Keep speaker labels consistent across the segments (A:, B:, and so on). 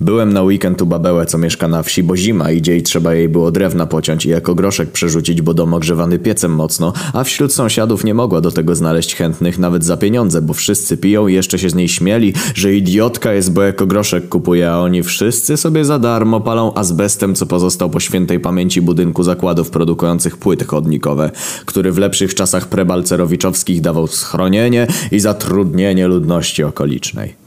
A: Byłem na weekend u babełę, co mieszka na wsi, bo zima idzie i trzeba jej było drewna pociąć i jako groszek przerzucić, bo dom ogrzewany piecem mocno, a wśród sąsiadów nie mogła do tego znaleźć chętnych nawet za pieniądze, bo wszyscy piją i jeszcze się z niej śmieli, że idiotka jest, bo jako groszek kupuje, a oni wszyscy sobie za darmo palą azbestem, co pozostał po świętej pamięci budynku zakładów produkujących płyty chodnikowe, który w lepszych czasach prebalcerowiczowskich dawał schronienie i zatrudnienie ludności okolicznej.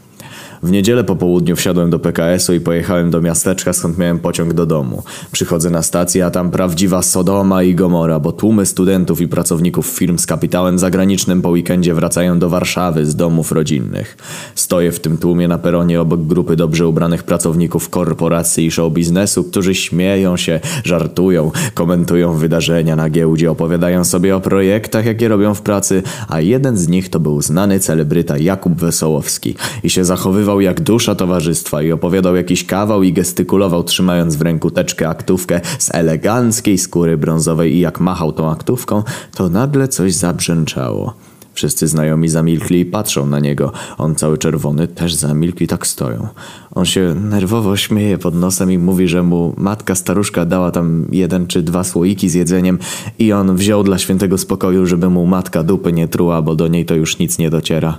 A: W niedzielę po południu wsiadłem do PKS-u i pojechałem do miasteczka, skąd miałem pociąg do domu. Przychodzę na stację, a tam prawdziwa Sodoma i Gomora, bo tłumy studentów i pracowników firm z kapitałem zagranicznym po weekendzie wracają do Warszawy z domów rodzinnych. Stoję w tym tłumie na peronie obok grupy dobrze ubranych pracowników korporacji i show biznesu, którzy śmieją się, żartują, komentują wydarzenia na giełdzie, opowiadają sobie o projektach, jakie robią w pracy, a jeden z nich to był znany celebryta Jakub Wesołowski i się zachowywał jak dusza towarzystwa i opowiadał jakiś kawał i gestykulował trzymając w ręku teczkę aktówkę z eleganckiej skóry brązowej i jak machał tą aktówką, to nagle coś zabrzęczało. Wszyscy znajomi zamilkli i patrzą na niego. On cały czerwony też zamilkł i tak stoją. On się nerwowo śmieje pod nosem i mówi, że mu matka staruszka dała tam jeden czy dwa słoiki z jedzeniem i on wziął dla świętego spokoju, żeby mu matka dupy nie truła, bo do niej to już nic nie dociera.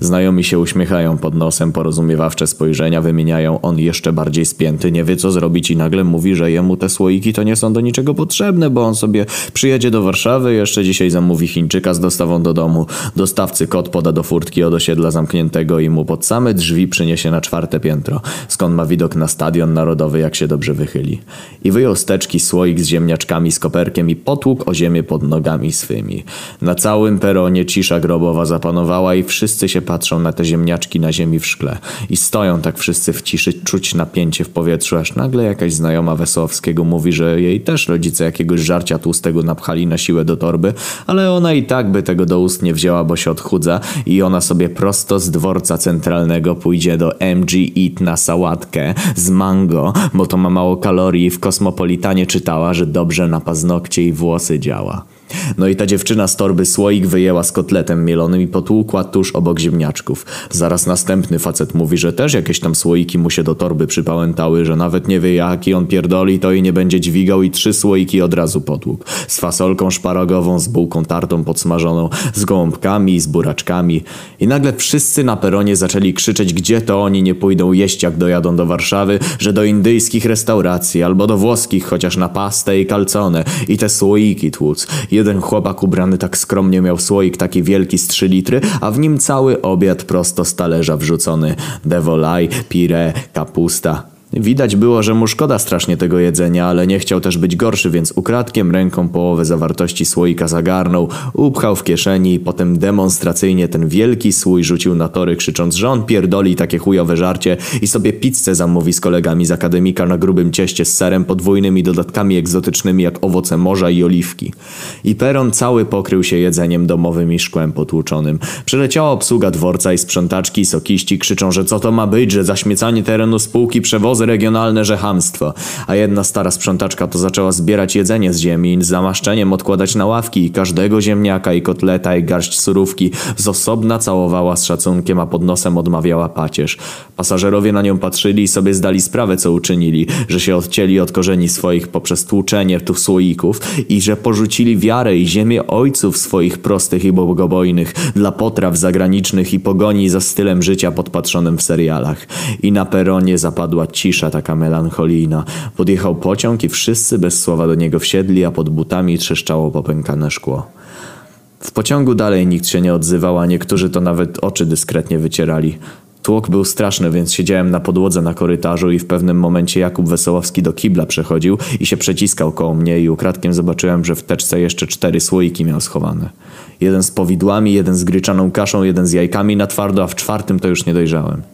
A: Znajomi się uśmiechają pod nosem, porozumiewawcze spojrzenia wymieniają, on jeszcze bardziej spięty, nie wie co zrobić i nagle mówi, że jemu te słoiki to nie są do niczego potrzebne, bo on sobie przyjedzie do Warszawy, jeszcze dzisiaj zamówi Chińczyka z dostawą do domu, dostawcy kot poda do furtki od osiedla zamkniętego i mu pod same drzwi przyniesie na czwarte piętro, skąd ma widok na stadion narodowy, jak się dobrze wychyli. I wyjął steczki słoik z ziemniaczkami, z koperkiem i potłuk o ziemię pod nogami swymi. Na całym peronie cisza grobowa zapanowała i wszyscy się patrzą na te ziemniaczki na ziemi w szkle. I stoją tak wszyscy w ciszy, czuć napięcie w powietrzu, aż nagle jakaś znajoma Wesołowskiego mówi, że jej też rodzice jakiegoś żarcia tłustego napchali na siłę do torby, ale ona i tak by tego do ust nie wzięła, bo się odchudza i ona sobie prosto z dworca centralnego pójdzie do MG Eat na sałatkę z mango, bo to ma mało kalorii w Kosmopolitanie czytała, że dobrze na paznokcie i włosy działa. No i ta dziewczyna z torby słoik wyjęła z kotletem mielonym i potłukła tuż obok ziemniaczków. Zaraz następny facet mówi, że też jakieś tam słoiki mu się do torby przypałętały, że nawet nie wie jaki on pierdoli, to i nie będzie dźwigał i trzy słoiki od razu potłuk. Z fasolką szparagową, z bułką tartą podsmażoną, z gołąbkami, z buraczkami. I nagle wszyscy na peronie zaczęli krzyczeć, gdzie to oni nie pójdą jeść jak dojadą do Warszawy, że do indyjskich restauracji albo do włoskich chociaż na pastę i kalcone i te słoiki tłuc. Jeden chłopak ubrany tak skromnie miał słoik taki wielki z 3 litry, a w nim cały obiad prosto z talerza wrzucony. Devolaj, pire, kapusta. Widać było, że mu szkoda strasznie tego jedzenia, ale nie chciał też być gorszy, więc ukradkiem ręką połowę zawartości słoika zagarnął, upchał w kieszeni i potem demonstracyjnie ten wielki słój rzucił na tory, krzycząc, że on pierdoli takie chujowe żarcie i sobie pizzę zamówi z kolegami z akademika na grubym cieście z serem podwójnymi dodatkami egzotycznymi jak owoce morza i oliwki. I peron cały pokrył się jedzeniem domowym i szkłem potłuczonym. Przeleciała obsługa dworca i sprzątaczki i sokiści krzyczą, że co to ma być, że zaśmiecanie terenu spółki przewozy regionalne żechamstwo, a jedna stara sprzątaczka to zaczęła zbierać jedzenie z ziemi z zamaszczeniem odkładać na ławki i każdego ziemniaka i kotleta i garść surówki z osobna całowała z szacunkiem, a pod nosem odmawiała pacierz. Pasażerowie na nią patrzyli i sobie zdali sprawę, co uczynili, że się odcięli od korzeni swoich poprzez tłuczenie tych słoików i że porzucili wiarę i ziemię ojców swoich prostych i bogobojnych dla potraw zagranicznych i pogoni za stylem życia podpatrzonym w serialach. I na peronie zapadła cisza cisza taka melancholijna. Podjechał pociąg i wszyscy bez słowa do niego wsiedli, a pod butami trzeszczało popękane szkło. W pociągu dalej nikt się nie odzywał, a niektórzy to nawet oczy dyskretnie wycierali. Tłok był straszny, więc siedziałem na podłodze na korytarzu i w pewnym momencie Jakub Wesołowski do kibla przechodził i się przeciskał koło mnie i ukradkiem zobaczyłem, że w teczce jeszcze cztery słoiki miał schowane. Jeden z powidłami, jeden z gryczaną kaszą, jeden z jajkami na twardo, a w czwartym to już nie dojrzałem.